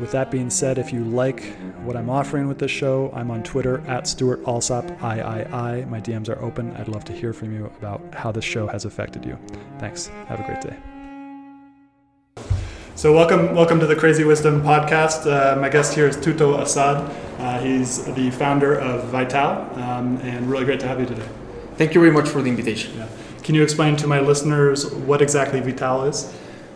with that being said, if you like what I'm offering with this show, I'm on Twitter at Stewart Alsop III. My DMs are open. I'd love to hear from you about how this show has affected you. Thanks. Have a great day. So welcome, welcome to the Crazy Wisdom podcast. Uh, my guest here is Tuto Assad. Uh, he's the founder of Vitau, um, and really great to have you today. Thank you very much for the invitation. Yeah. Can you explain to my listeners what exactly Vitau is?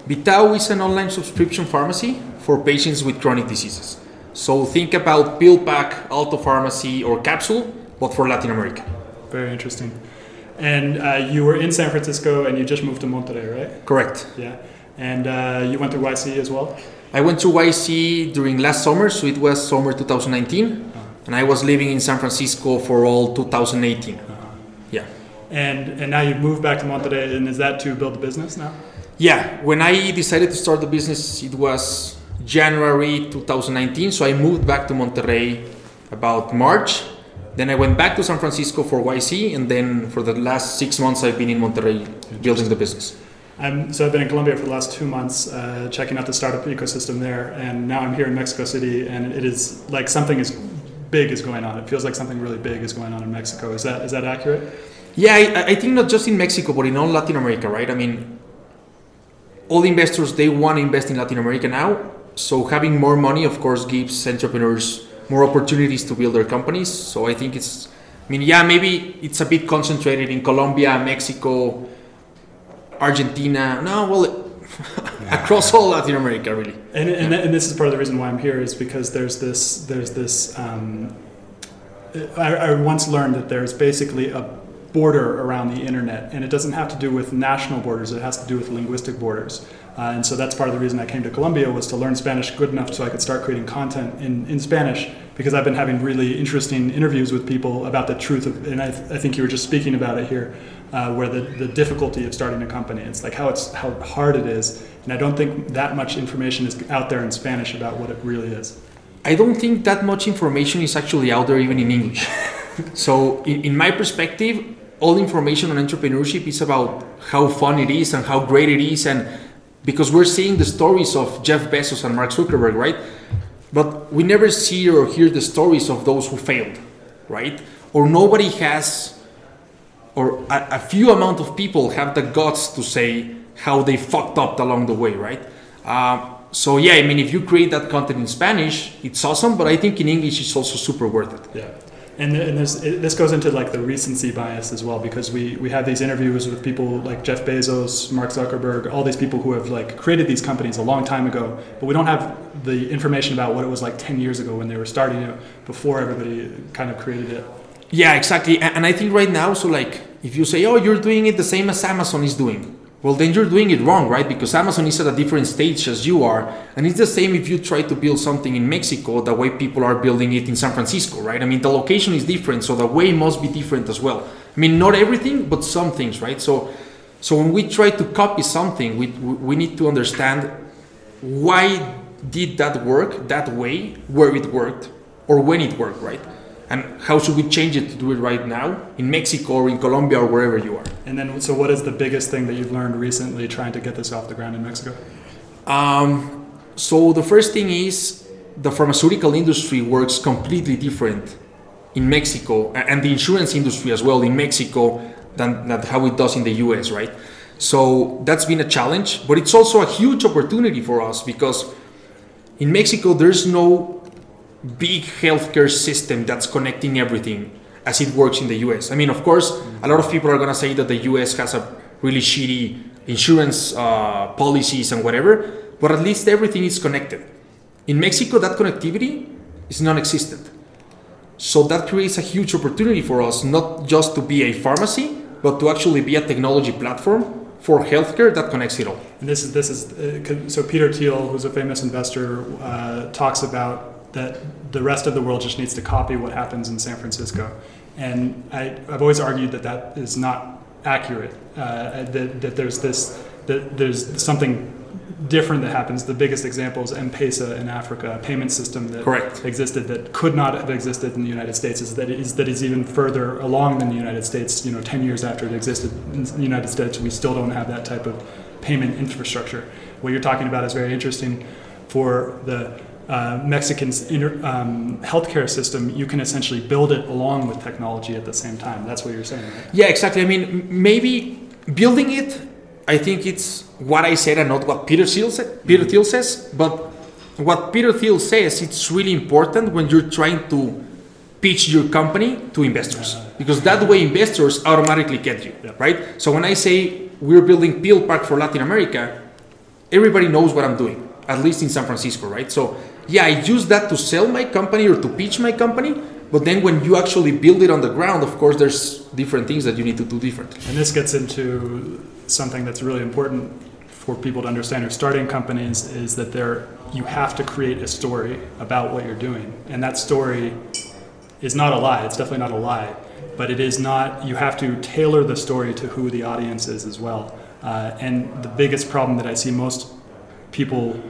Vitau is an online subscription pharmacy for patients with chronic diseases. So think about pill pack, Alto Pharmacy, or capsule, but for Latin America. Very interesting. And uh, you were in San Francisco and you just moved to Monterrey, right? Correct. Yeah. And uh, you went to YC as well? I went to YC during last summer, so it was summer 2019. Uh-huh. And I was living in San Francisco for all 2018. Uh-huh. Yeah. And, and now you've moved back to Monterrey, and is that to build a business now? Yeah. When I decided to start the business, it was January 2019. So I moved back to Monterrey about March. Then I went back to San Francisco for YC, and then for the last six months, I've been in Monterrey building the business. I'm, so I've been in Colombia for the last two months, uh, checking out the startup ecosystem there, and now I'm here in Mexico City, and it is like something is big is going on. It feels like something really big is going on in Mexico. Is that is that accurate? Yeah, I, I think not just in Mexico, but in all Latin America, right? I mean, all the investors they want to invest in Latin America now, so having more money, of course, gives entrepreneurs more opportunities to build their companies. So I think it's, I mean, yeah, maybe it's a bit concentrated in Colombia, Mexico, Argentina. No, well, across all Latin America, really. And, and, and, this is part of the reason why I'm here is because there's this, there's this. Um, I, I once learned that there's basically a border around the internet, and it doesn't have to do with national borders. It has to do with linguistic borders. Uh, and so that's part of the reason I came to Colombia was to learn Spanish good enough so I could start creating content in, in Spanish because I've been having really interesting interviews with people about the truth of, and I, th- I think you were just speaking about it here, uh, where the, the difficulty of starting a company. It's like how it's how hard it is, and I don't think that much information is out there in Spanish about what it really is. I don't think that much information is actually out there even in English. so in, in my perspective, all information on entrepreneurship is about how fun it is and how great it is and because we're seeing the stories of Jeff Bezos and Mark Zuckerberg, right? But we never see or hear the stories of those who failed, right? Or nobody has, or a, a few amount of people have the guts to say how they fucked up along the way, right? Uh, so yeah, I mean, if you create that content in Spanish, it's awesome. But I think in English, it's also super worth it. Yeah and, and this, this goes into like the recency bias as well because we, we have these interviews with people like Jeff Bezos, Mark Zuckerberg, all these people who have like created these companies a long time ago, but we don't have the information about what it was like 10 years ago when they were starting it before everybody kind of created it. Yeah, exactly. And I think right now, so like if you say, oh, you're doing it the same as Amazon is doing, well then you're doing it wrong right? Because amazon is at a different stage as you are and it's the same if you try to build something in mexico the way people are building it in san francisco right? I mean the location is different so the way must be different as well. I mean not everything but some things right? So so when we try to copy something we we need to understand why did that work that way where it worked or when it worked right and how should we change it to do it right now in Mexico or in Colombia or wherever you are. And then, so what is the biggest thing that you've learned recently trying to get this off the ground in Mexico? Um, so the first thing is the pharmaceutical industry works completely different in Mexico and the insurance industry as well in Mexico than, than how it does in the US, right? So that's been a challenge, but it's also a huge opportunity for us because in Mexico there's no big healthcare system that's connecting everything. as it works in the US. I mean, of course, a lot of people are going to say that the US has a really shitty insurance uh, policies and whatever, but at least everything is connected. In Mexico, that connectivity is non existent. So that creates a huge opportunity for us, not just to be a pharmacy, but to actually be a technology platform for healthcare that connects it all. And this is this is uh, so Peter Thiel, who's a famous investor, uh, talks about that the rest of the world just needs to copy what happens in San Francisco, and I, I've always argued that that is not accurate. Uh, that, that there's this that there's something different that happens. The biggest example is M-Pesa in Africa, a payment system that Correct. existed that could not have existed in the United States. Is that is that is even further along than the United States. You know, ten years after it existed in the United States, we still don't have that type of payment infrastructure. What you're talking about is very interesting for the uh, Mexican's inter, um, healthcare system, you can essentially build it along with technology at the same time. That's what you're saying, right? Yeah, exactly. I mean, maybe building it, I think it's what I said and not what Peter Thiel, said, Peter Thiel says. But what Peter Thiel says, it's really important when you're trying to pitch your company to investors because that way investors automatically get you, Yeah. right? So when I say we're building PillPack for Latin America, everybody knows what I'm doing, at least in San Francisco, right? So yeah, I use that to sell my company or to pitch my company. But then when you actually build it on the ground, of course, there's different things that you need to do differently. And this gets into something that's really important for people to understand who are starting companies is that there you have to create a story about what you're doing. And that story is not a lie. It's definitely not a lie. But it is not, you have to tailor the story to who the audience is as well. Uh, and the biggest problem that I see most people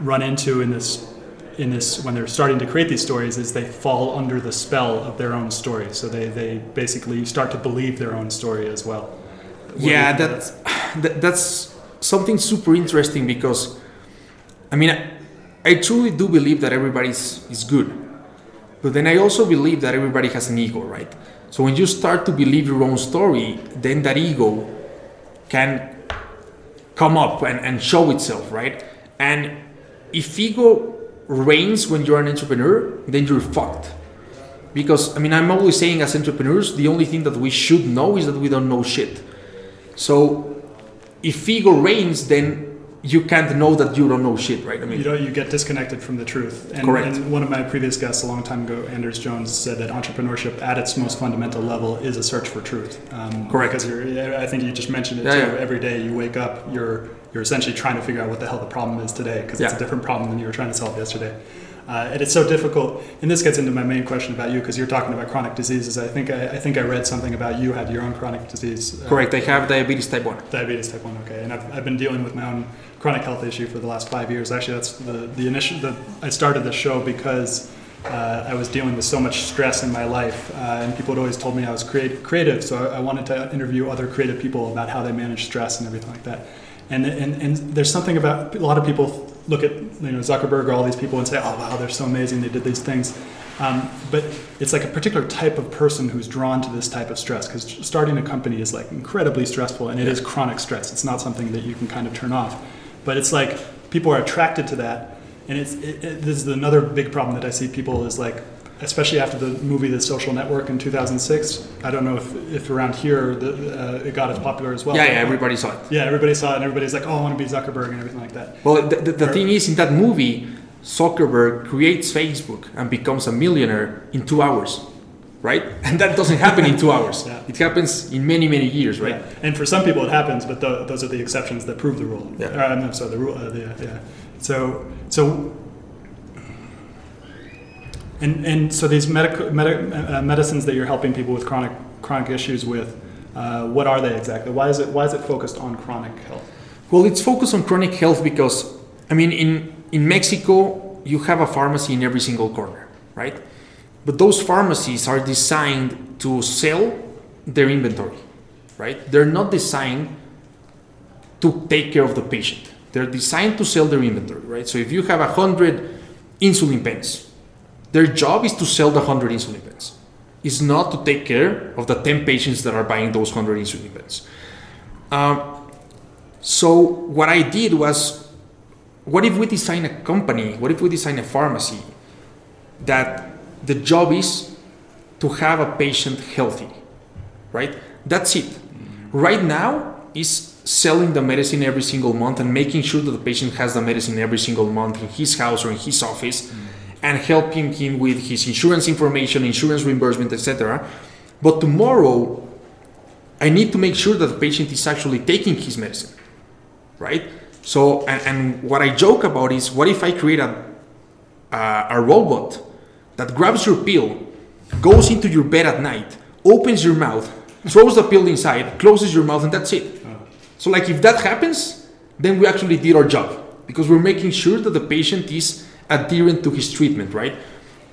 run into in this in this when they're starting to create these stories is they fall under the spell of their own story. So they, they basically start to believe their own story as well. What yeah that's that, that's something super interesting because i mean I, I truly do believe that everybody's is good. But then i also believe that everybody has an ego right? So when you start to believe your own story then that ego can come up and, and show itself right? And if ego reigns when you're an entrepreneur then you're fucked because i mean i'm always saying as entrepreneurs the only thing that we should know is that we don't know shit so if ego reigns, then you can't know that you don't know shit, right? I mean, you know you get disconnected from the truth and, Correct. and one of my previous guests a long time ago anders jones said that entrepreneurship at its most fundamental level is a search for truth um, Correct. because you're, i think you just mentioned it Yeah, too yeah. every day you wake up you're you're essentially trying to figure out what the hell the problem is today because it's a different problem than you were trying to solve yesterday. Uh, and it's so difficult and this gets into my main question about you because you're talking about chronic diseases. I think I, I think i read something about you had your own chronic disease uh, correct. I have diabetes type one. diabetes type 1 okay. And I've, I've been dealing with my own chronic health issue for the last five years. Actually that's the, the initial the, i started the show because uh, i was dealing with so much stress in my life uh, and people had always told me i was create, creative so I, I wanted to interview other creative people about how they manage stress and everything like that and, and, and there's something about a lot of people look at you know zuckerberg or all these people and say oh wow they're so amazing they did these things um, but it's like a particular type of person who's drawn to this type of stress because starting a company is like incredibly stressful and it is chronic stress. It's not something that you can kind of turn off. But it's like people are attracted to that. And it's, it, it, this is another big problem that I see people is like, especially after the movie The Social Network in 2006. I don't know if, if around here the, uh, it got as popular as well. yeah, yeah, everybody saw it. Yeah, everybody saw it and everybody's like, oh, I want to be Zuckerberg and everything like that. Well, the, the, the thing is, in that movie, Zuckerberg creates Facebook and becomes a millionaire in two hours, right? And that doesn't happen in two hours. Yeah. It happens in many, many years, right? Yeah. And for some people it happens, but tho- those are the exceptions that prove the rule. Yeah. Uh, I'm sorry, the rule. Uh, the, yeah. So, so, and and so these uh, medicines that you're helping people with chronic chronic issues with, uh, what are they exactly? Why is it why is it focused on chronic health? Well, it's focused on chronic health because, I mean, in, in Mexico, you have a pharmacy in every single corner, right? But those pharmacies are designed to sell their inventory, right? They're not designed to take care of the patient. They're designed to sell their inventory, right? So if you have a hundred insulin pens, their job is to sell the hundred insulin pens. It's not to take care of the ten patients that are buying those hundred insulin pens. Um, so what I did was, what if we design a company? What if we design a pharmacy that the job is to have a patient healthy, right? That's it. Right now is selling the medicine every single month and making sure that the patient has the medicine every single month in his house or in his office and helping him with his insurance information, insurance reimbursement, etc. But tomorrow, I need to make sure that the patient is actually taking his medicine, right? So, and, and what I joke about is, what if I create a, a, a robot that grabs your pill, goes into your bed at night, opens your mouth, throws the pill inside, closes your mouth, and that's it. So, like, if that happens, then we actually did our job because we're making sure that the patient is adherent to his treatment, right?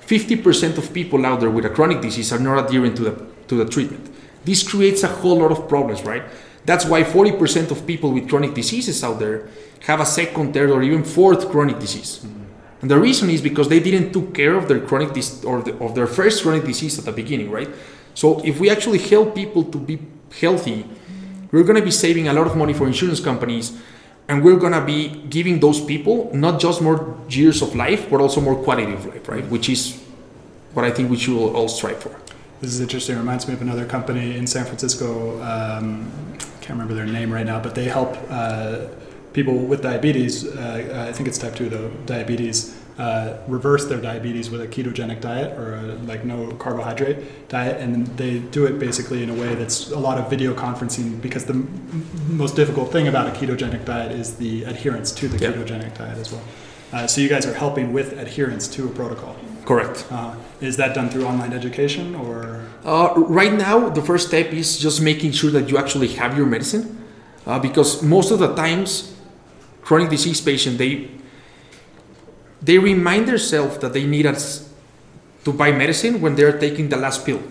50% of people out there with a chronic disease are not adherent to the, to the treatment. This creates a whole lot of problems, right? That's why 40% of people with chronic diseases out there have a second, third, or even fourth chronic disease. Mm-hmm. And the reason is because they didn't took care of their chronic dis- or the, of their first chronic disease at the beginning, right? So if we actually help people to be healthy, we're going to be saving a lot of money for insurance companies and we're to be giving those people not just more years of life but also more quality of life right? Which is what i think we should all strive for. This is interesting. It reminds me of another company in san francisco um, can't remember their name right now but they help uh, people with diabetes uh, i think it's type 2 though diabetes uh, reverse their diabetes with a ketogenic diet or a, like no carbohydrate diet, and they do it basically in a way that's a lot of video conferencing because the m- most difficult thing about a ketogenic diet is the adherence to the ketogenic diet as well. Uh, so you guys are helping with adherence to a protocol. Correct. Uh, is that done through online education or? Uh, right now, the first step is just making sure that you actually have your medicine, uh, because most of the times, chronic disease patients they they remind themselves that they need us to buy medicine when they're taking the last pill.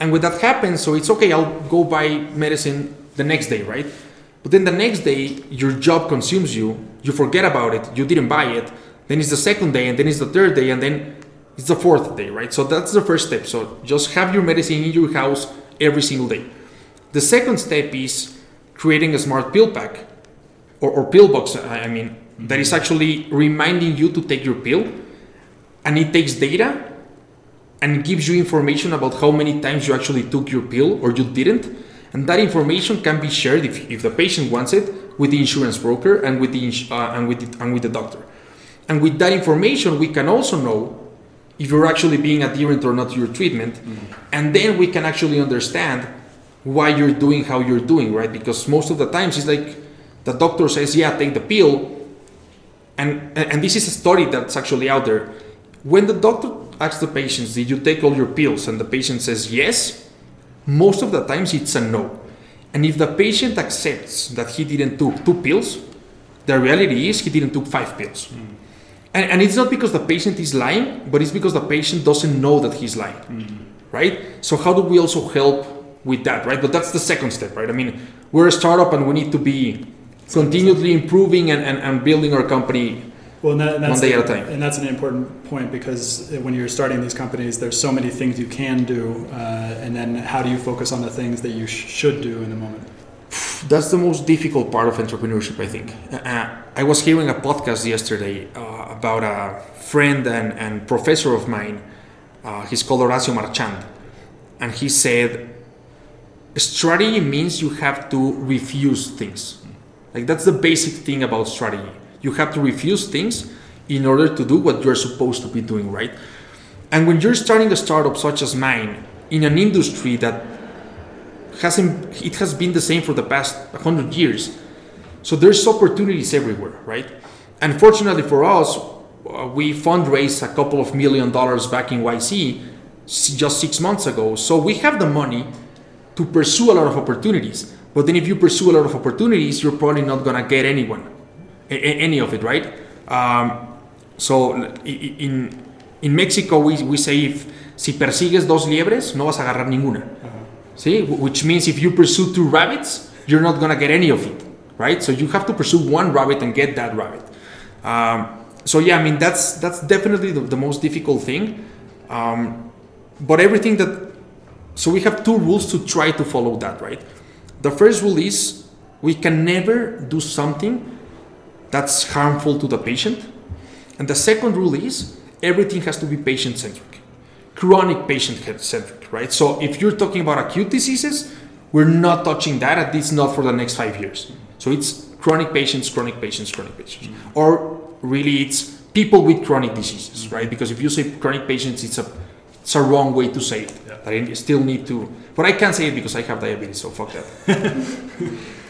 And when that happens, so it's okay, I'll go buy medicine the next day, right? But then the next day, your job consumes you, you forget about it, you didn't buy it, then it's the second day, and then it's the third day, and then it's the fourth day, right? So that's the first step. So just have your medicine in your house every single day. The second step is creating a smart pill pack or, or pill box, I mean, that is actually reminding you to take your pill and it takes data and gives you information about how many times you actually took your pill or you didn't. And that information can be shared if, if the patient wants it with the insurance broker and with the uh, and with the, and with the doctor. And with that information we can also know if you're actually being adherent or not to your treatment. Mm-hmm. and then we can actually understand why you're doing how you're doing right? Because most of the times it's like the doctor says yeah take the pill and, and this is a story that's actually out there. When the doctor asks the patients, Did you take all your pills? and the patient says yes, most of the times it's a no. And if the patient accepts that he didn't took two pills, the reality is he didn't took five pills. Mm. And, and, it's not because the patient is lying, but it's because the patient doesn't know that he's lying. Mm. Right? So how do we also help with that, right? But that's the second step, right? I mean, we're a startup and we need to be continually improving and, and, and building our company well, that, one day at a time. And that's an important point because when you're starting these companies, there's so many things you can do, uh, and then how do you focus on the things that you sh- should do in the moment? That's the most difficult part of entrepreneurship, I think. Uh, I was hearing a podcast yesterday uh, about a friend and, and professor of mine. Uh, he's called Horacio Marchand, and he said, "Strategy means you have to refuse things." Like that's the basic thing about strategy. You have to refuse things in order to do what you're supposed to be doing, right? And when you're starting a startup such as mine in an industry that hasn't it has been the same for the past 100 years. So there's opportunities everywhere, right? And fortunately for us, uh, we fundraised a couple of million dollars back in YC just 6 months ago. So we have the money to pursue a lot of opportunities. But then if you pursue a lot of opportunities, you're probably not gonna get anyone, any of it, right? Um, so in, in Mexico we, we say if si persigues dos liebres, no vas a agarrar ninguna. Uh-huh. See, which means if you pursue two rabbits, you're not gonna get any of it, right? So you have to pursue one rabbit and get that rabbit. Um, so yeah, I mean that's that's definitely the, the most difficult thing. Um, but everything that so we have two rules to try to follow that, right? The first rule is we can never do something that's harmful to the patient. And the second rule is everything has to be patient centric. chronic patient centric, right? So if you're talking about acute diseases, we're not touching that, at least not for the next five years. So it's chronic patients, chronic patients, chronic patients. Mm-hmm. Or really it's people with chronic diseases, mm-hmm. right? Because if you say chronic patients, it's a it's a wrong way to say it. Yeah. I still need to, but I can't say it because I have diabetes, so fuck that.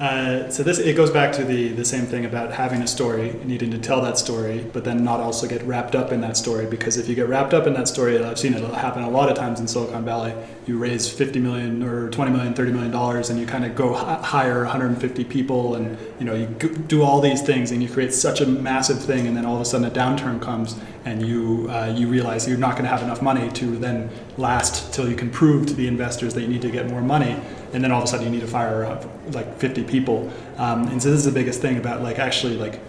Uh, so this it goes back to the the same thing about having a story, needing to tell that story, but then not also get wrapped up in that story. Because if you get wrapped up in that story, I've seen it happen a lot of times in Silicon Valley. You raise 50 million or 20 million, 30 million dollars, and you kind of go hire 150 people, and you know you do all these things, and you create such a massive thing, and then all of a sudden a downturn comes, and you uh, you realize you're not going to have enough money to then last till you can prove to the investors that you need to get more money and then all of a sudden you need to fire up like 50 people. Um, and so this is the biggest thing about like actually like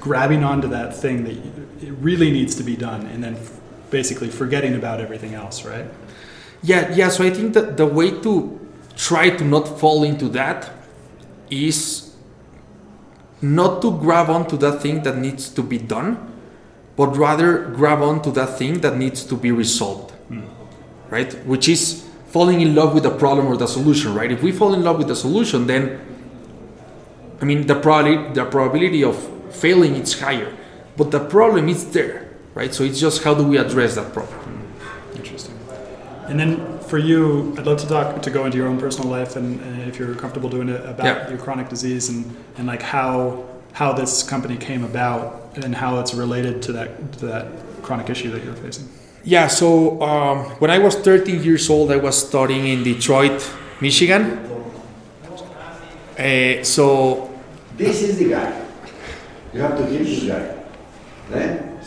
grabbing onto that thing that it really needs to be done and then f- basically forgetting about everything else right? Yeah yeah so i think that the way to try to not fall into that is not to grab onto that thing that needs to be done but rather grab onto that thing that needs to be resolved. Mm. right? Which is falling in love with the problem or the solution, right? If we fall in love with the solution, then I mean the probability the probability of failing is higher, but the problem is there, right? So it's just how do we address that problem? Hmm. Interesting. And then for you, I'd love to talk to go into your own personal life and, and if you're comfortable doing it about yeah. your chronic disease and and like how how this company came about and how it's related to that to that chronic issue that you're facing. Yeah, so um, when I was 13 years old, I was studying in Detroit, Michigan. Uh, so. This is the guy. You have to kill this guy. Then,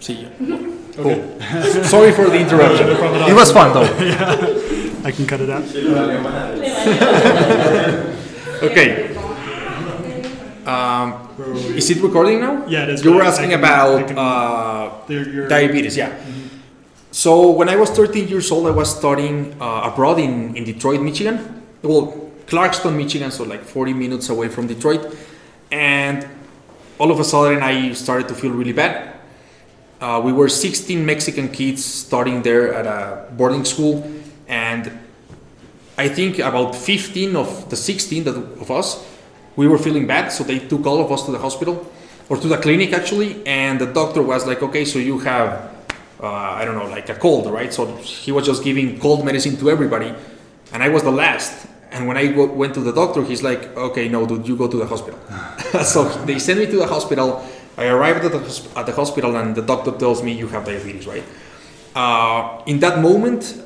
See you. Okay. Sorry for the interruption. it was fun though. yeah. I can cut it out. okay. Um, is it recording now? Yeah, it is. You were asking can, about uh, your, diabetes, yeah. Mm-hmm. So when I was 13 years old, I was studying uh, abroad in, in Detroit, Michigan. Well, Clarkston, Michigan, so like 40 minutes away from Detroit. And all of a sudden, I started to feel really bad. Uh, we were 16 Mexican kids studying there at a boarding school, and I think about 15 of the 16 that, of us we were feeling bad, so they took all of us to the hospital or to the clinic actually, and the doctor was like, okay, so you have, uh, I don't know, like a cold, right? So he was just giving cold medicine to everybody, and I was the last. And when I w- went to the doctor, he's like, okay, no, dude, you go to the hospital. so they sent me to the hospital. I arrived at the, at the hospital, and the doctor tells me you have diabetes, right? Uh, in that moment,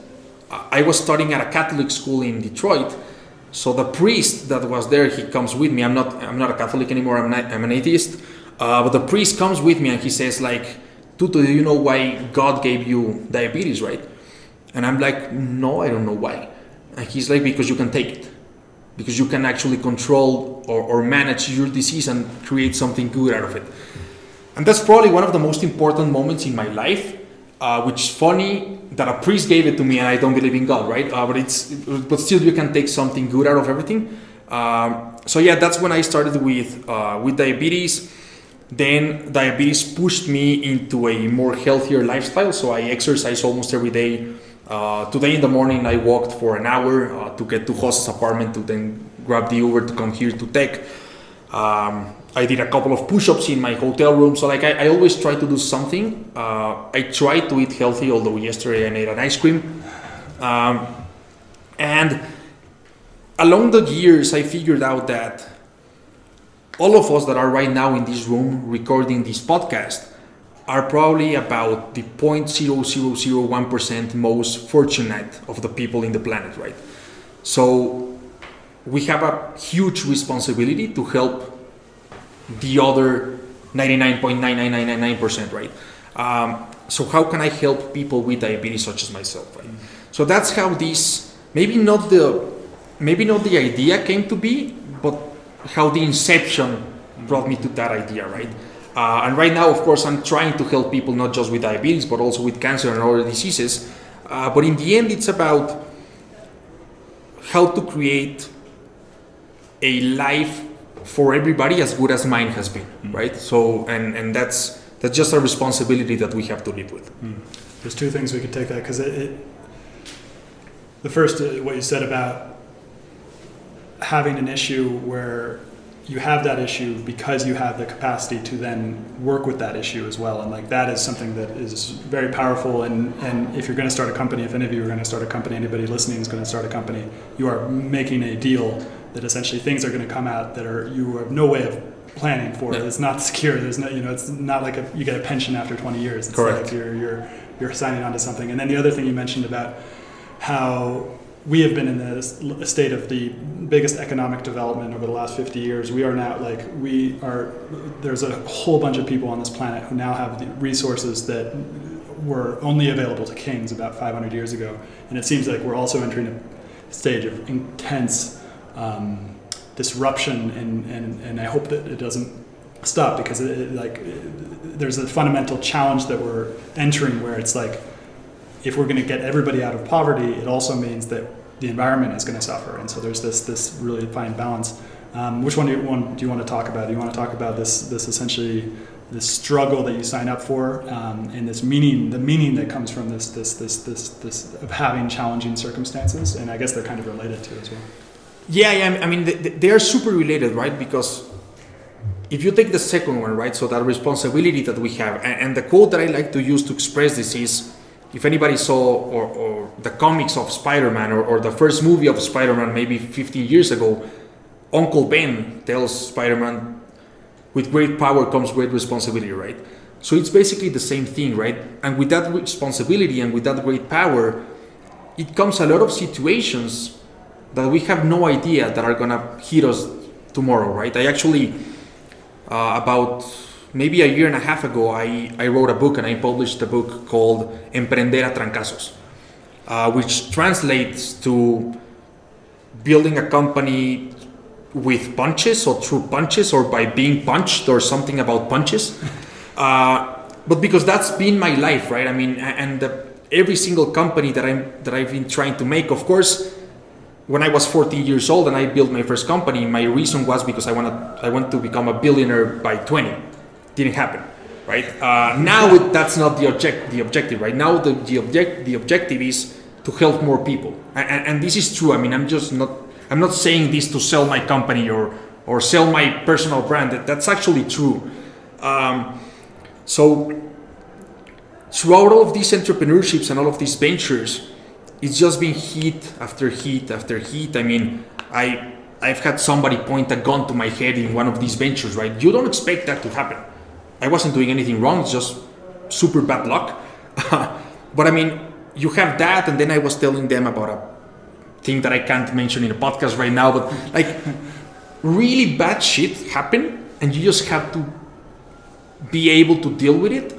I was studying at a Catholic school in Detroit so the priest that was there, he comes with me. I'm not, I'm not a Catholic anymore. I'm, not, I'm an atheist. Uh, but the priest comes with me and he says like, Tuto, do you know why God gave you diabetes, right? And I'm like, no, I don't know why. And he's like, because you can take it. Because you can actually control or, or manage your disease and create something good out of it. And that's probably one of the most important moments in my life, uh, which is funny that a priest gave it to me and I don't believe in God, right? Uh, but it's but still you can take something good out of everything. Um, so yeah, that's when I started with uh, with diabetes. Then diabetes pushed me into a more healthier lifestyle. So I exercise almost every day. Uh, today in the morning I walked for an hour uh, to get to Jose's apartment to then grab the Uber to come here to Tech. Um, I did a couple of push-ups in my hotel room. So like I, I always try to do something. Uh, I try to eat healthy, although yesterday I ate an ice cream. Um, and along the years, I figured out that all of us that are right now in this room recording this podcast are probably about the 0.0001% most fortunate of the people in the planet, right? So we have a huge responsibility to help the other 99.99999%, right? Um, so how can I help people with diabetes such as myself, right? Mm-hmm. So that's how this maybe not the maybe not the idea came to be, but how the inception brought me to that idea, right? Uh, and right now, of course, I'm trying to help people not just with diabetes, but also with cancer and other diseases. Uh, but in the end, it's about how to create a life for everybody as good as mine has been, mm-hmm. right? So and and that's That's just a responsibility that we have to live with. There's two things we could take that because it, it. The first, uh, what you said about having an issue where you have that issue because you have the capacity to then work with that issue as well, and like that is something that is very powerful. And and if you're going to start a company, if any of you are going to start a company, anybody listening is going to start a company, you are making a deal that essentially things are going to come out that are you have no way of planning for. Yeah. It's not secure. There's no, you know, it's not like a, you get a pension after 20 years. It's Correct. like you're you're you're signing on to something. And then the other thing you mentioned about how we have been in this state of the biggest economic development over the last 50 years. We are now like we are. There's a whole bunch of people on this planet who now have the resources that were only available to kings about 500 years ago. And it seems like we're also entering a stage of intense um, disruption, and, and, and I hope that it doesn't stop because it, it, like it, there's a fundamental challenge that we're entering where it's like if we're going to get everybody out of poverty, it also means that the environment is going to suffer, and so there's this this really fine balance. Um, which one do you want? Do you want to talk about? Do you want to talk about this this essentially this struggle that you sign up for, um, and this meaning, the meaning that comes from this this this this this of having challenging circumstances, and I guess they're kind of related to as well. Yeah, yeah. I mean, they, are super related, right? Because if you take the second one, right, so that responsibility that we have, and, the quote that I like to use to express this is if anybody saw or, or the comics of Spider-Man or, or the first movie of Spider-Man maybe 15 years ago, Uncle Ben tells Spider-Man, with great power comes great responsibility, right? So it's basically the same thing, right? And with that responsibility and with that great power, it comes a lot of situations that we have no idea that are gonna hit us tomorrow, right? I actually, uh, about maybe a year and a half ago, I, I wrote a book and I published a book called Emprender a Trancazos, uh, which translates to building a company with punches or through punches or by being punched or something about punches. Uh, but because that's been my life, right? I mean, and the, every single company that I'm that I've been trying to make, of course, when I was 14 years old and I built my first company, my reason was because I wanted I want to become a billionaire by 20. Didn't happen, right? Uh, now it, that's not the object the objective, right? Now the the object the objective is to help more people, and, and, and this is true. I mean, I'm just not I'm not saying this to sell my company or or sell my personal brand. That, that's actually true. Um, so throughout all of these entrepreneurships and all of these ventures, it's just been heat after heat after heat. I mean, I I've had somebody point a gun to my head in one of these ventures, right? You don't expect that to happen. I wasn't doing anything wrong, it's just super bad luck. but I mean, you have that, and then I was telling them about a thing that I can't mention in a podcast right now, but like really bad shit happen, and you just have to be able to deal with it.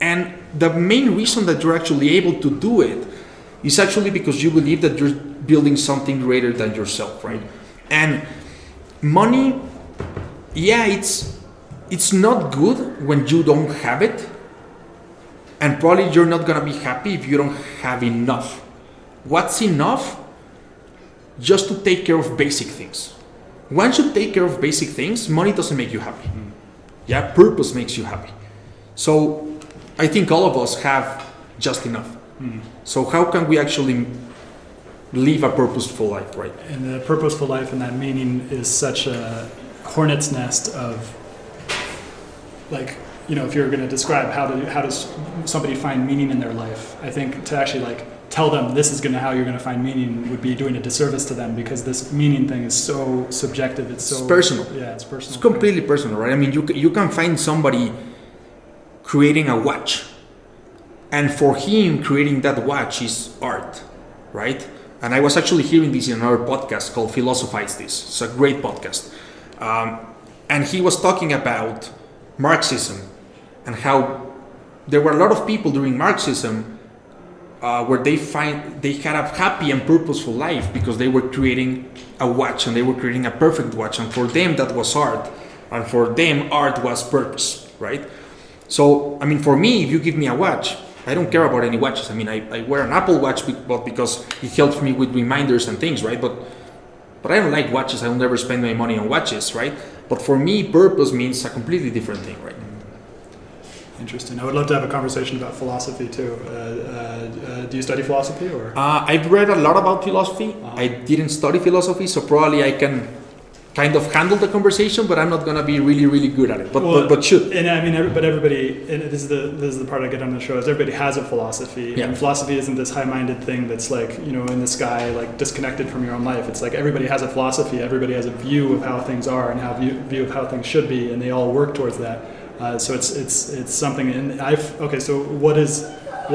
And the main reason that you're actually able to do it is actually because you believe that you're building something greater than yourself, right? And money, yeah, it's it's not good when you don't have it. And probably you're not gonna be happy if you don't have enough. What's enough? Just to take care of basic things. Once you take care of basic things, money doesn't make you happy. Hmm. Yeah, purpose makes you happy. So I think all of us have just enough. Mm-hmm. So how can we actually live a purposeful life, right? And the purposeful life and that meaning is such a hornet's nest of like you know if you're going to describe how do how does somebody find meaning in their life i think to actually like tell them this is going to how you're going to find meaning would be doing a disservice to them because this meaning thing is so subjective it's so It's personal. yeah it's personal It's completely personal, right? I mean, you, you can find somebody creating a watch, and for him, creating that watch is art, right? And I was actually hearing this in another podcast called Philosophize This. It's a great podcast. Um, and he was talking about Marxism and how there were a lot of people during Marxism uh, where they find they had a happy and purposeful life because they were creating a watch and they were creating a perfect watch and for them that was art and for them art was purpose right so i mean for me if you give me a watch i don't care about any watches i mean i, I wear an apple watch but because it helps me with reminders and things right but but i don't like watches i will never spend my money on watches right but for me purpose means a completely different thing right Interesting. I would love to have a conversation about philosophy too. Uh, uh, uh, do you study philosophy or? Uh, I've read a lot about philosophy. Uh-huh. I didn't study philosophy, so probably I can kind of handle the conversation, but I'm not gonna be really, really good at it. But Well, but, but should. And I mean, every, but everybody, and this is the this is the part I get on the show is everybody has a philosophy, Yeah. and philosophy isn't this high-minded thing that's like you know in the sky, like disconnected from your own life. It's like everybody has a philosophy, everybody has a view of how things are and how view, view of how things should be, and they all work towards that. Uh, so it's it's it's something. And I've okay. So what is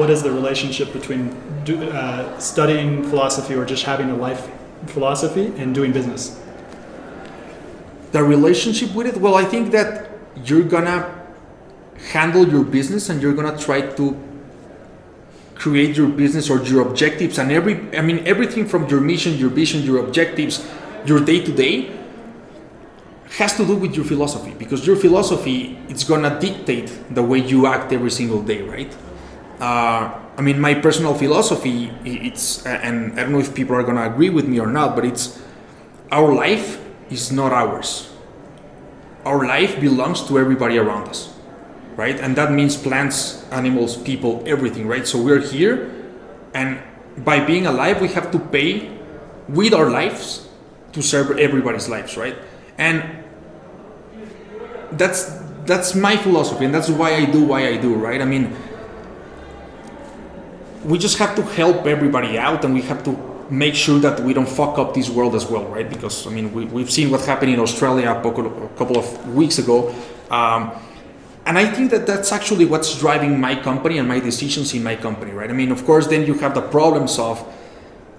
what is the relationship between do, uh, studying philosophy or just having a life philosophy and doing business? The relationship with it well i think that you're gonna handle your business and you're gonna try to create your business or your objectives and every i mean everything from your mission your vision your objectives your day to day has to do with your philosophy because your philosophy it's gonna dictate the way you act every single day right? Uh, i mean my personal philosophy it's and i don't know if people are gonna agree with me or not but it's our life is not ours. Our life belongs to everybody around us, right? And that means plants, animals, people, everything, right? So we're here, and by being alive, we have to pay with our lives to serve everybody's lives, right? And that's that's my philosophy, and that's why I do why I do, right? I mean, we just have to help everybody out, and we have to make sure that we don't fuck up this world as well, right? Because I mean, we, we've seen what happened in Australia a couple, of weeks ago, um, and I think that that's actually what's driving my company and my decisions in my company, right? I mean, of course, then you have the problems of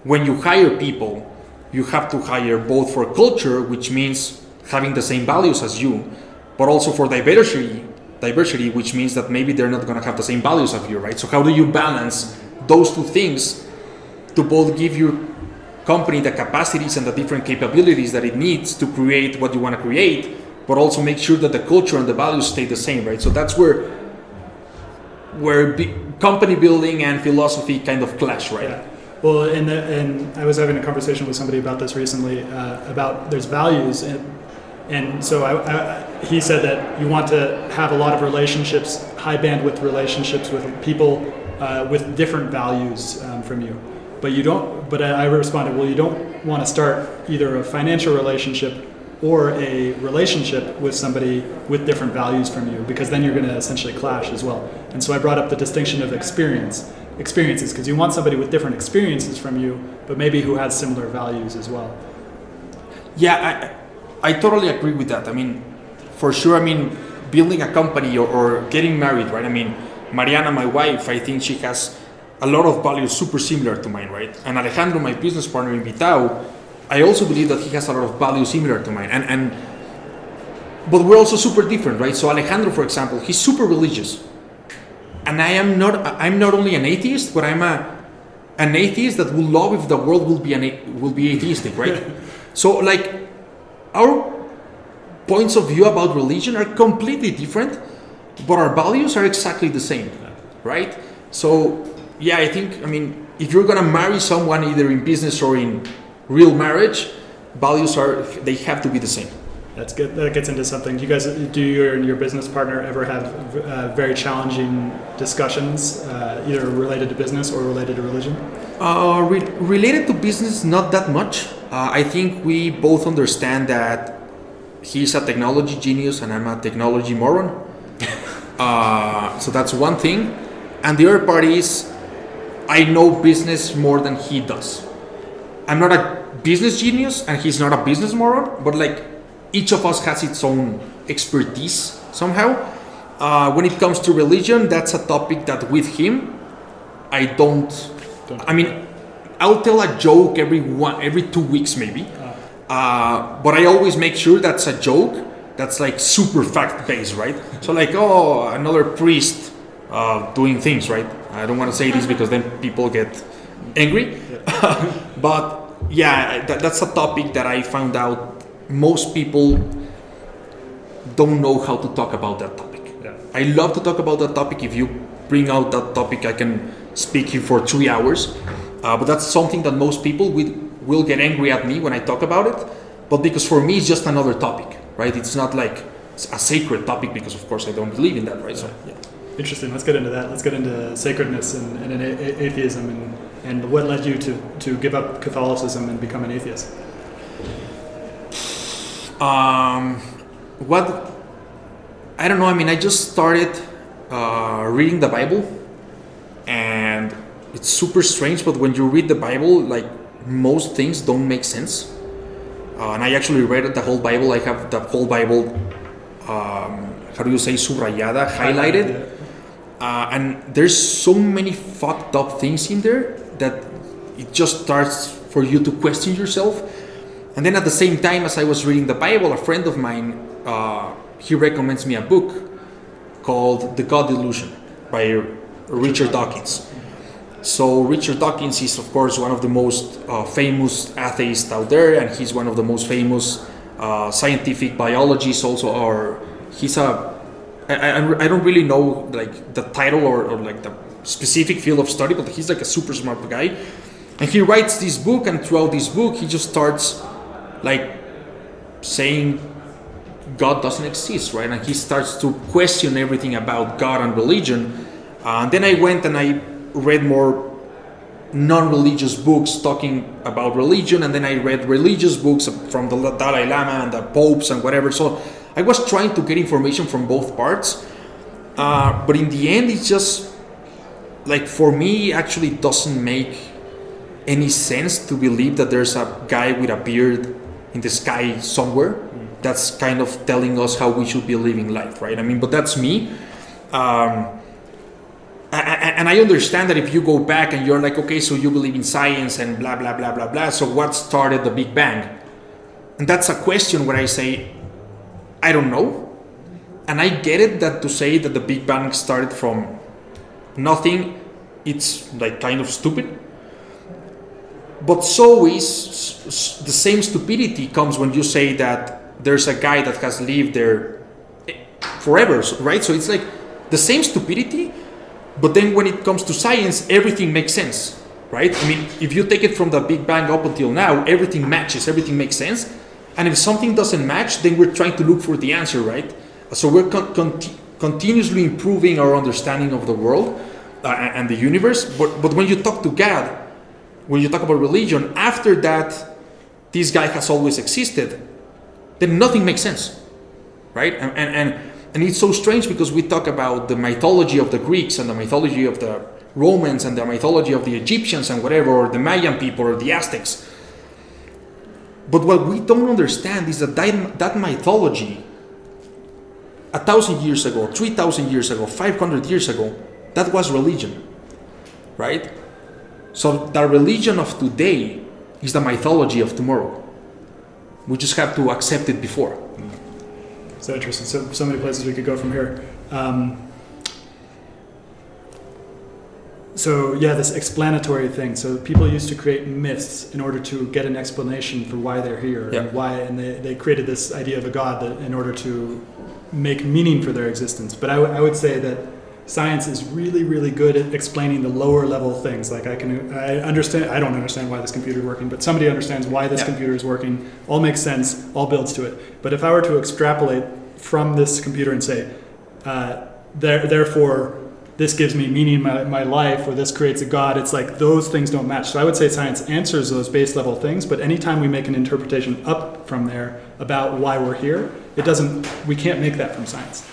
when you hire people, you have to hire both for culture, which means having the same values as you, but also for diversity, diversity, which means that maybe they're not going to have the same values as you, right? So how do you balance those two things to both give your company the capacities and the different capabilities that it needs to create what you want to create, but also make sure that the culture and the values stay the same, right? So that's where where company building and philosophy kind of clash, right? Yeah. Well, and, and I was having a conversation with somebody about this recently uh, about there's values, and, and so I, I, he said that you want to have a lot of relationships, high bandwidth relationships with people uh, with different values um, from you, but you don't. But I responded, well, you don't want to start either a financial relationship or a relationship with somebody with different values from you because then you're going to essentially clash as well. And so I brought up the distinction of experience experiences because you want somebody with different experiences from you but maybe who has similar values as well. Yeah, I, I totally agree with that. I mean, for sure, I mean, building a company or, or getting married, right? I mean, Mariana, my wife, I think she has a lot of values super similar to mine, right? And Alejandro, my business partner in Vitau, I also believe that he has a lot of values similar to mine. And, and but we're also super different, right? So Alejandro, for example, he's super religious. And I am not I'm not only an atheist, but I'm a an atheist that will love if the world will be an a- will be atheistic, right? so like our points of view about religion are completely different, but our values are exactly the same, right? So yeah, I think I mean if you're gonna marry someone either in business or in real marriage, values are they have to be the same. That's good. That gets into something. Do you guys, do you and your business partner ever have uh, very challenging discussions, uh, either related to business or related to religion? Uh, re- related to business, not that much. Uh, I think we both understand that he's a technology genius and I'm a technology moron. uh, so that's one thing. And the other part is, I know business more than he does. I'm not a business genius and he's not a business moron, but like each of us has its own expertise somehow. Uh, when it comes to religion, that's a topic that with him, I don't. I mean, I'll tell a joke every one, every two weeks maybe, uh, but I always make sure that's a joke that's like super fact based, right? So like, oh, another priest uh, doing things, right? I don't want to say this because then people get angry, but yeah, that, that's a topic that I found out most people don't know how to talk about that topic. Yeah. I love to talk about that topic. If you bring out that topic, I can speak here for three hours. Uh, but that's something that most people will, will get angry at me when I talk about it. But because for me, it's just another topic, right? It's not like a sacred topic because, of course, I don't believe in that, right? So, yeah. Interesting. Let's get into that. Let's get into sacredness and, and a- a- atheism and, and what led you to, to give up Catholicism and become an atheist. Um, what I don't know. I mean, I just started uh, reading the Bible, and it's super strange. But when you read the Bible, like most things don't make sense. Uh, and I actually read the whole Bible. I have the whole Bible. Um, how do you say subrayada, highlighted? Uh, and there's so many fucked up things in there that it just starts for you to question yourself. And then at the same time as I was reading the Bible, a friend of mine uh, he recommends me a book called The God Delusion by Richard Dawkins. So Richard Dawkins is of course one of the most uh, famous atheists out there, and he's one of the most famous uh, scientific biologists also. Or he's a I, I, don't really know like the title or, or like the specific field of study, but he's like a super smart guy. And he writes this book, and throughout this book, he just starts like saying God doesn't exist, right? And he starts to question everything about God and religion. Uh, and then I went and I read more non-religious books talking about religion, and then I read religious books from the Dalai Lama and the popes and whatever. So I was trying to get information from both parts, uh, but in the end, it's just like for me, actually doesn't make any sense to believe that there's a guy with a beard in the sky somewhere that's kind of telling us how we should be living life, right? I mean, but that's me. Um, and I understand that if you go back and you're like, okay, so you believe in science and blah, blah, blah, blah, blah. So what started the Big Bang? And that's a question where I say, I don't know. And I get it that to say that the Big Bang started from nothing, it's like kind of stupid. But so is the same stupidity comes when you say that there's a guy that has lived there eh, forever, right? So it's like the same stupidity, but then when it comes to science, everything makes sense, right? I mean, if you take it from the Big Bang up until now, everything matches, everything makes sense. And if something doesn't match, then we're trying to look for the answer, right? So we're con- con- continuously improving our understanding of the world uh, and the universe. But, but when you talk to God, when you talk about religion, after that, this guy has always existed, then nothing makes sense, right? And, and, and, and it's so strange because we talk about the mythology of the Greeks and the mythology of the Romans and the mythology of the Egyptians and whatever, or the Mayan people or the Aztecs. But what we don't understand is that that, mythology, a thousand years ago, three thousand years ago, five hundred years ago, that was religion, right? So the religion of today is the mythology of tomorrow. We just have to accept it before. So interesting. So so many places we could go from here. Um, so yeah, this explanatory thing. So people used to create myths in order to get an explanation for why they're here Yeah. and why, and they, they created this idea of a god that in order to make meaning for their existence. But I, w- I would say that science is really, really good at explaining the lower level things. Like I can, I understand. I don't understand why this computer is working, but somebody understands why this Yeah. computer is working. All makes sense. All builds to it. But if I were to extrapolate from this computer and say, uh, there, therefore, this gives me meaning in my, my life, or this creates a God. It's like those things don't match. So I would say science answers those base level things, but anytime we make an interpretation up from there about why we're here, it doesn't. We can't make that from science.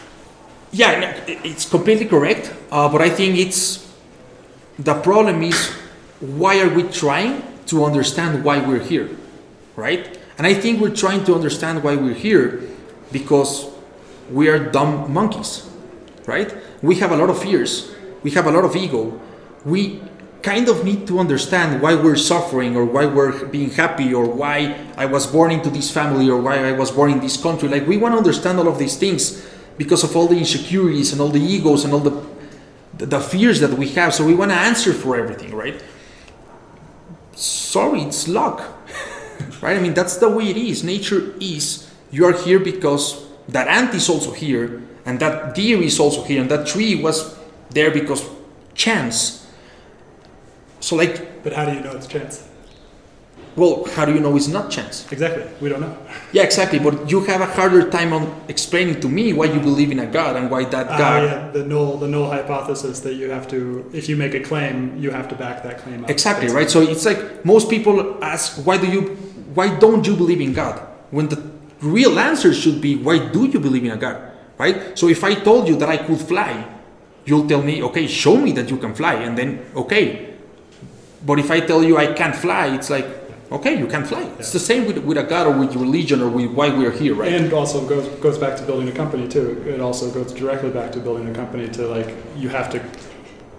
Yeah, it's completely correct. Uh, but I think it's the problem is why are we trying to understand why we're here, right? And I think we're trying to understand why we're here because we are dumb monkeys, right? We have a lot of fears, we have a lot of ego. We kind of need to understand why we're suffering or why we're being happy or why I was born into this family or why I was born in this country. Like we want to understand all of these things because of all the insecurities and all the egos and all the the, fears that we have. So we want to answer for everything, right? Sorry, it's luck, right? I mean that's the way it is. Nature is. You are here because that ant is also here, and that deer is also here, and that tree was there because chance. So like But how do you know it's chance? well, how do you know it's not chance? Exactly. We don't know. Yeah, exactly. But you have a harder time on explaining to me why you believe in a God and why that Ah, God. yeah, the null, the null hypothesis that you have to, if you make a claim, you have to back that claim up. Exactly, right? So it's like most people ask, why do you, why don't you believe in God? When the real answer should be, why do you believe in a God? Right? So if I told you that I could fly, you'll tell me, okay, show me that you can fly, and then okay. But if I tell you I can't fly, it's like, okay, you can't fly. It's the same with, with a God or with religion or with why we're here, right? And also goes goes back to building a company too. It also goes directly back to building a company to like you have to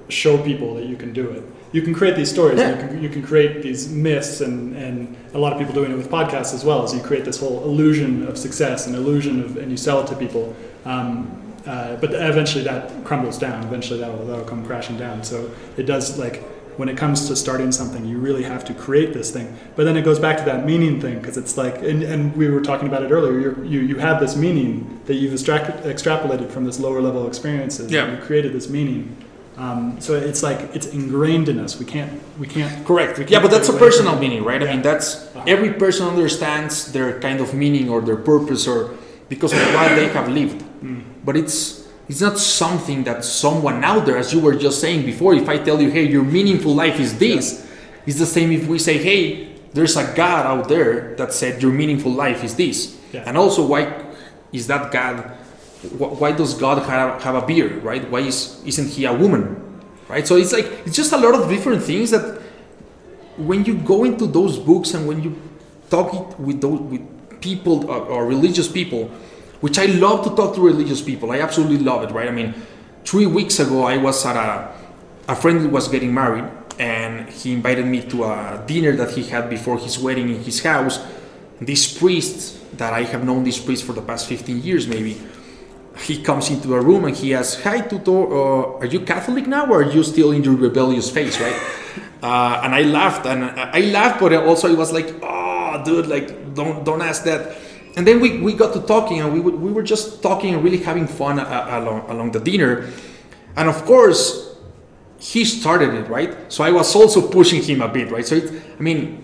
show people that you can do it. You can create these stories. Yeah. You, can, you can create these myths, and, and a lot of people doing it with podcasts as well. Is you create this whole illusion of success, and illusion of, and you sell it to people. Um, uh, but eventually that crumbles down. Eventually that'll, that'll come crashing down. So it does like when it comes to starting something, you really have to create this thing. But then it goes back to that meaning thing because it's like, and, and we were talking about it earlier. You you have this meaning that you've extract, extrapolated from this lower level experiences. Yeah. You created this meaning. Um, so it's like it's ingrained in us. We can't we can't Correct. We Yeah, can't but that's a personal meaning, right? I mean, that's Uh-huh. every person understands their kind of meaning or their purpose or because of what they have lived. Mm. But it's it's not something that someone out there, as you were just saying before. If I tell you, hey, your meaningful life is this, it's the same if we say, hey, there's a God out there that said your meaningful life is this, Yeah. and also why is that God? Why does God have, have a beard, right? Why is isn't he a woman, right? So it's like it's just a lot of different things that when you go into those books and when you talk with those with people or, or religious people, which I love to talk to religious people. I absolutely love it, right? I mean, three weeks ago I was at a a friend was getting married and he invited me to a dinner that he had before his wedding in his house. This priest that I have known this priest for the past 15 years maybe he comes into a room and he asks, "Hi, tutor, uh, are you Catholic now, or are you still in your rebellious phase?" Right? Uh, and I laughed, and I laughed, but also it was like, "Oh, dude, like don't don't ask that." And then we, we got to talking, and we would- we were just talking and really having fun uh, along along the dinner. And of course, he started it, right? So I was also pushing him a bit, right? So it, I mean,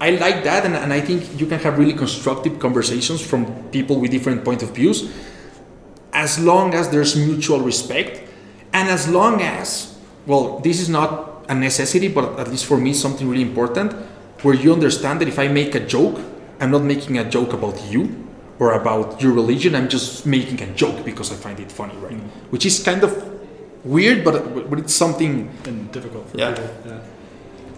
I like that, and, and I think you can have really constructive conversations from people with different point of views as long as there's mutual respect and as long as well this is not a necessity but at least for me something really important where you understand that if i make a joke i'm not making a joke about you or about your religion i'm just making a joke because i find it funny right mm. which is kind of weird but but it's something and difficult for Yeah. people. Yeah.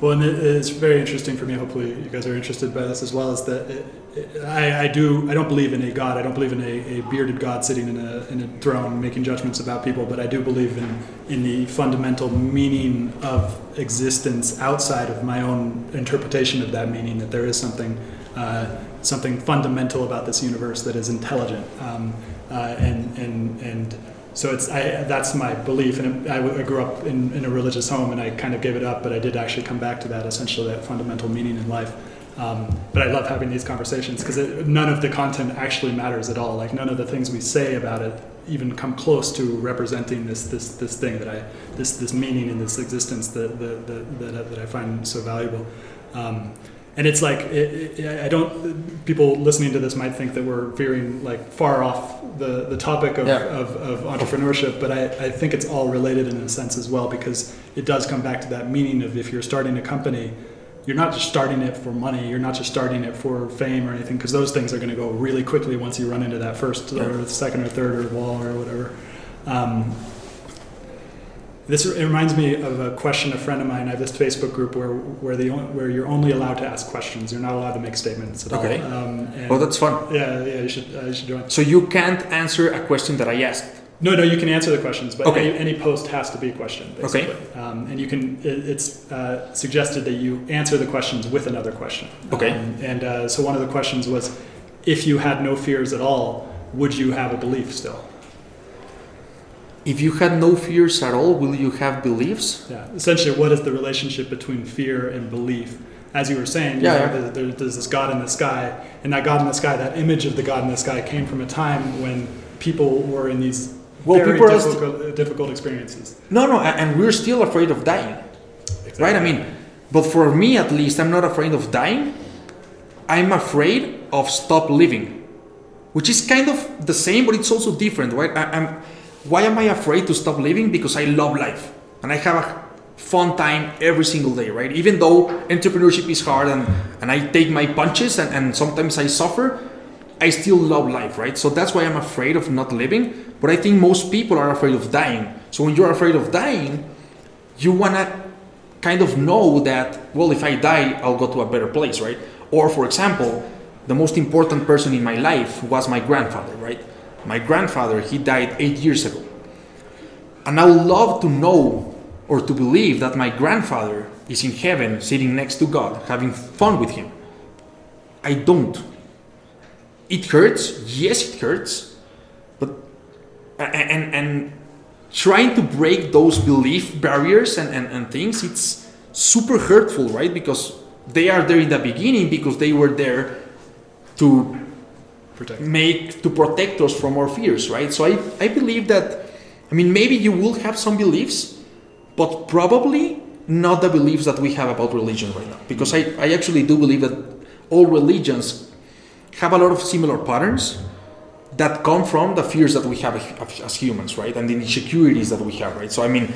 Well, and it, it's very interesting for me. Hopefully, you guys are interested by this as well. Is that it, it, I, I do I don't believe in a God. I don't believe in a, a bearded God sitting in a in a throne making judgments about people. But I do believe in in the fundamental meaning of existence outside of my own interpretation of that meaning. That there is something uh, something fundamental about this universe that is intelligent. Um, uh, and and and so it's I, that's my belief, and I, I grew up in, in a religious home, and I kind of gave it up, but I did actually come back to that essentially that fundamental meaning in life. Um, but I love having these conversations because none of the content actually matters at all. Like none of the things we say about it even come close to representing this this this thing that I this this meaning in this existence that that that, that, that I find so valuable. Um, and it's like it, it, I don't. People listening to this might think that we're veering like far off the, the topic of, Yeah. of, of entrepreneurship, but I, I think it's all related in a sense as well because it does come back to that meaning of if you're starting a company, you're not just starting it for money, you're not just starting it for fame or anything, because those things are going to go really quickly once you run into that first or second or third or wall or whatever. Um, this it reminds me of a question a friend of mine. I have this Facebook group where where the where you're only allowed to ask questions. You're not allowed to make statements at Okay. all. Um, and oh that's fun yeah, yeah, you should uh, you should join. so you can't answer a question that i asked No, no, you can answer the questions, but Okay. any, any post has to be a question, basically. Um, and you can, it, it's uh, suggested that you answer the questions with another question. Okay. Um, and uh, so one of the questions was, if you had no fears at all, would you have a belief still? If you had no fears at all will you have beliefs Yeah. Essentially, what is the relationship between fear and belief? As you were saying, you Yeah, know, yeah. there- there- there's this God in the sky, and that God in the sky, that image of the God in the sky, came from a time when people were in these Well, very people are st- difficult, difficult experiences. no no and we're still afraid of dying right i mean but for me at least i'm not afraid of dying I'm afraid of stop living, which is kind of the same, but it's also different, right? I, am why am I afraid to stop living? Because I love life and I have a fun time every single day, right? Even though entrepreneurship is hard and, and I take my punches and, and sometimes I suffer, I still love life, right? So that's why I'm afraid of not living. But I think most people are afraid of dying. So when you're afraid of dying, you wanna kind of know that, well, if I die, I'll go to a better place, right? Or for example, the most important person in my life was my grandfather, right? My grandfather, he died eight years ago. And I would love to know or to believe that my grandfather is in heaven sitting next to God, having fun with him. I don't. It hurts, yes, it hurts, but and and trying to break those belief barriers and, and, and things, it's super hurtful, right? Because they are there in the beginning because they were there to protect. make to protect us from our fears, right? So I, I believe that I mean maybe you will have some beliefs but probably not the beliefs that we have about religion right now. Because I, I actually do believe that all religions have a lot of similar patterns that come from the fears that we have as humans, right? And the insecurities that we have, right? So, I mean,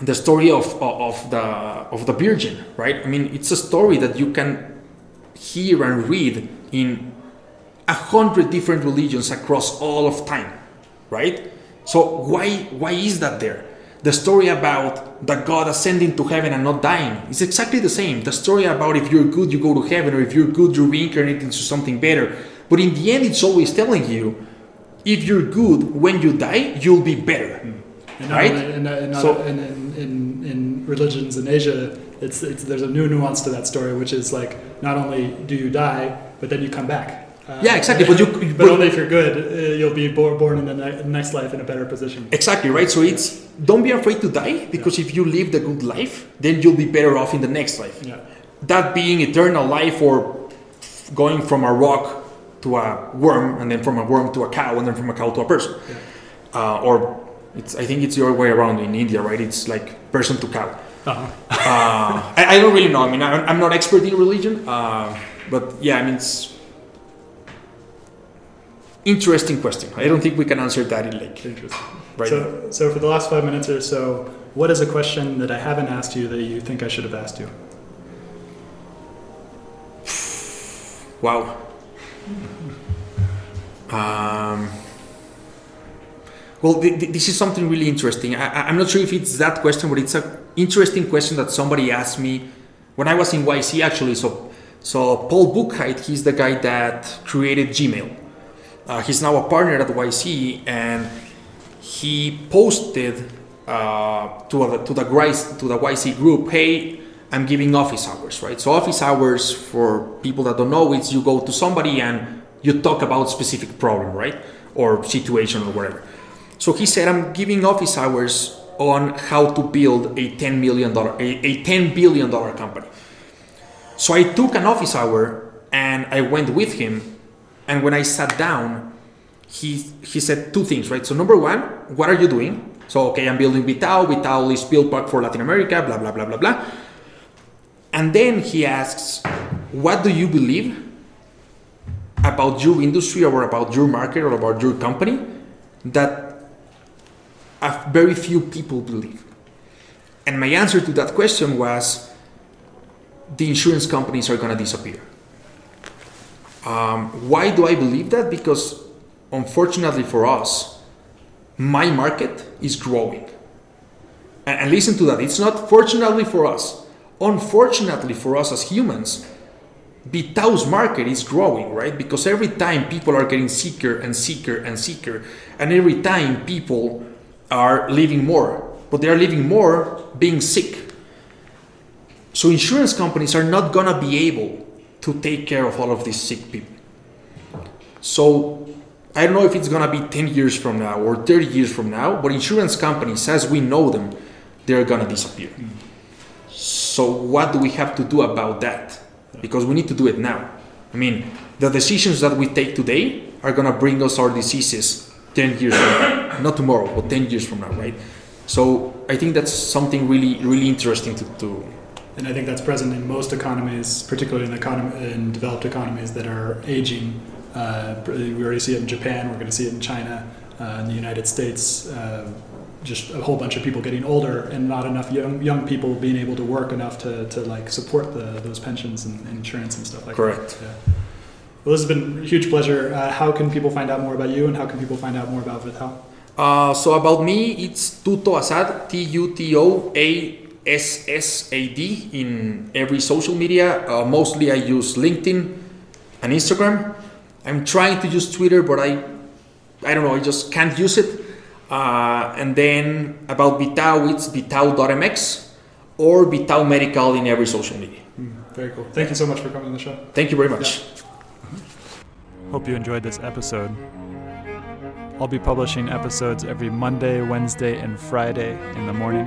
the story of, of, the, of the Virgin, right? I mean, it's a story that you can hear and read in a hundred different religions across all of time, right? So why why is that there? the story about the God ascending to heaven and not dying is exactly the same. The story about if you're good, you go to heaven, or if you're good, you reincarnate into something better. But in the end, it's always telling you if you're good, when you die, you'll be better. And right? And, and, so, in, in, in, religions in Asia, it's, it's, there's a new nuance to that story, which is like not only do you die, but then you come back. Uh, yeah, exactly. But you, but, but, only if you're good, uh, you'll be born, born in the ne- next life in a better position. Exactly right. So it's don't be afraid to die because yeah. if you live the good life, then you'll be better off in the next life. Yeah. That being eternal life or going from a rock to a worm and then from a worm to a cow and then from a cow to a person. Yeah. Uh, or it's I think it's your way around in India, right? It's like person to cow. Uh-huh. uh, I, I, don't really know. I mean, I, am not expert in religion, uh, but yeah, I mean, it's interesting question. I don't think we can answer that in like interesting. Right. So, so for the last five minutes or so, what is a question that I haven't asked you that you think I should have asked you? Wow. Um, well, th- th- this is something really interesting. I- am not sure if it's that question, but it's an interesting question that somebody asked me when I was in YC actually. So, so Paul Buchheit, he's the guy that created Gmail. Uh, he's now a partner at YC, and he posted uh, to, a, to the to the YC group, "Hey, I'm giving office hours, right? So office hours, for people that don't know, it's you go to somebody and you talk about specific problem, right, or situation or whatever. So he said, I'm giving office hours on how to build a ten million dollar, a, a ten billion dollar company. So I took an office hour and I went with him and when I sat down, he he said two things, right? So number one, what are you doing? So okay, I'm building Vitau. Vitau is PillPack for Latin America. Blah blah blah blah blah. And then he asks, what do you believe about your industry or about your market or about your company that a very few people believe? And my answer to that question was, the insurance companies are going to disappear. Um, why do I believe that? Because unfortunately for us, my market is growing. And, and listen to that. It's not fortunately for us. Unfortunately for us as humans, Vitau's market is growing, right? Because every time people are getting sicker and sicker and sicker, and every time people are living more, but they are living more being sick. So insurance companies are not gonna be able to take care of all of these sick people. So I don't know if it's gonna be 10 years from now or 30 years from now, but insurance companies, as we know them, they're gonna disappear. So what do we have to do about that? Because we need to do it now. I mean, the decisions that we take today are gonna bring us our diseases 10 years from now, not tomorrow, but 10 years from now, right? So I think that's something really, really interesting to, to, and I think that's present in most economies, particularly in, econom- in developed economies that are aging. Uh, we already see it in Japan. We're going to see it in China, uh, in the United States. Uh, just a whole bunch of people getting older and not enough young young people being able to work enough to, to like support the those pensions and, and insurance and stuff like Correct. that. Correct. Yeah. Well, this has been a huge pleasure. Uh, how can people find out more about you and how can people find out more about Vitau? Uh, so about me, it's Tuto Assad, T U T O A S S A D in every social media. Uh, mostly I use LinkedIn and Instagram. I'm trying to use Twitter, but I, I don't know, I just can't use it. Uh, and then about Vitau, it's vitau.mx or Vitau Medical in every social media. Mm, very cool. Thank you so much for coming on the show. Thank you very much. Yeah. Hope you enjoyed this episode. I'll be publishing episodes every Monday, Wednesday, and Friday in the morning.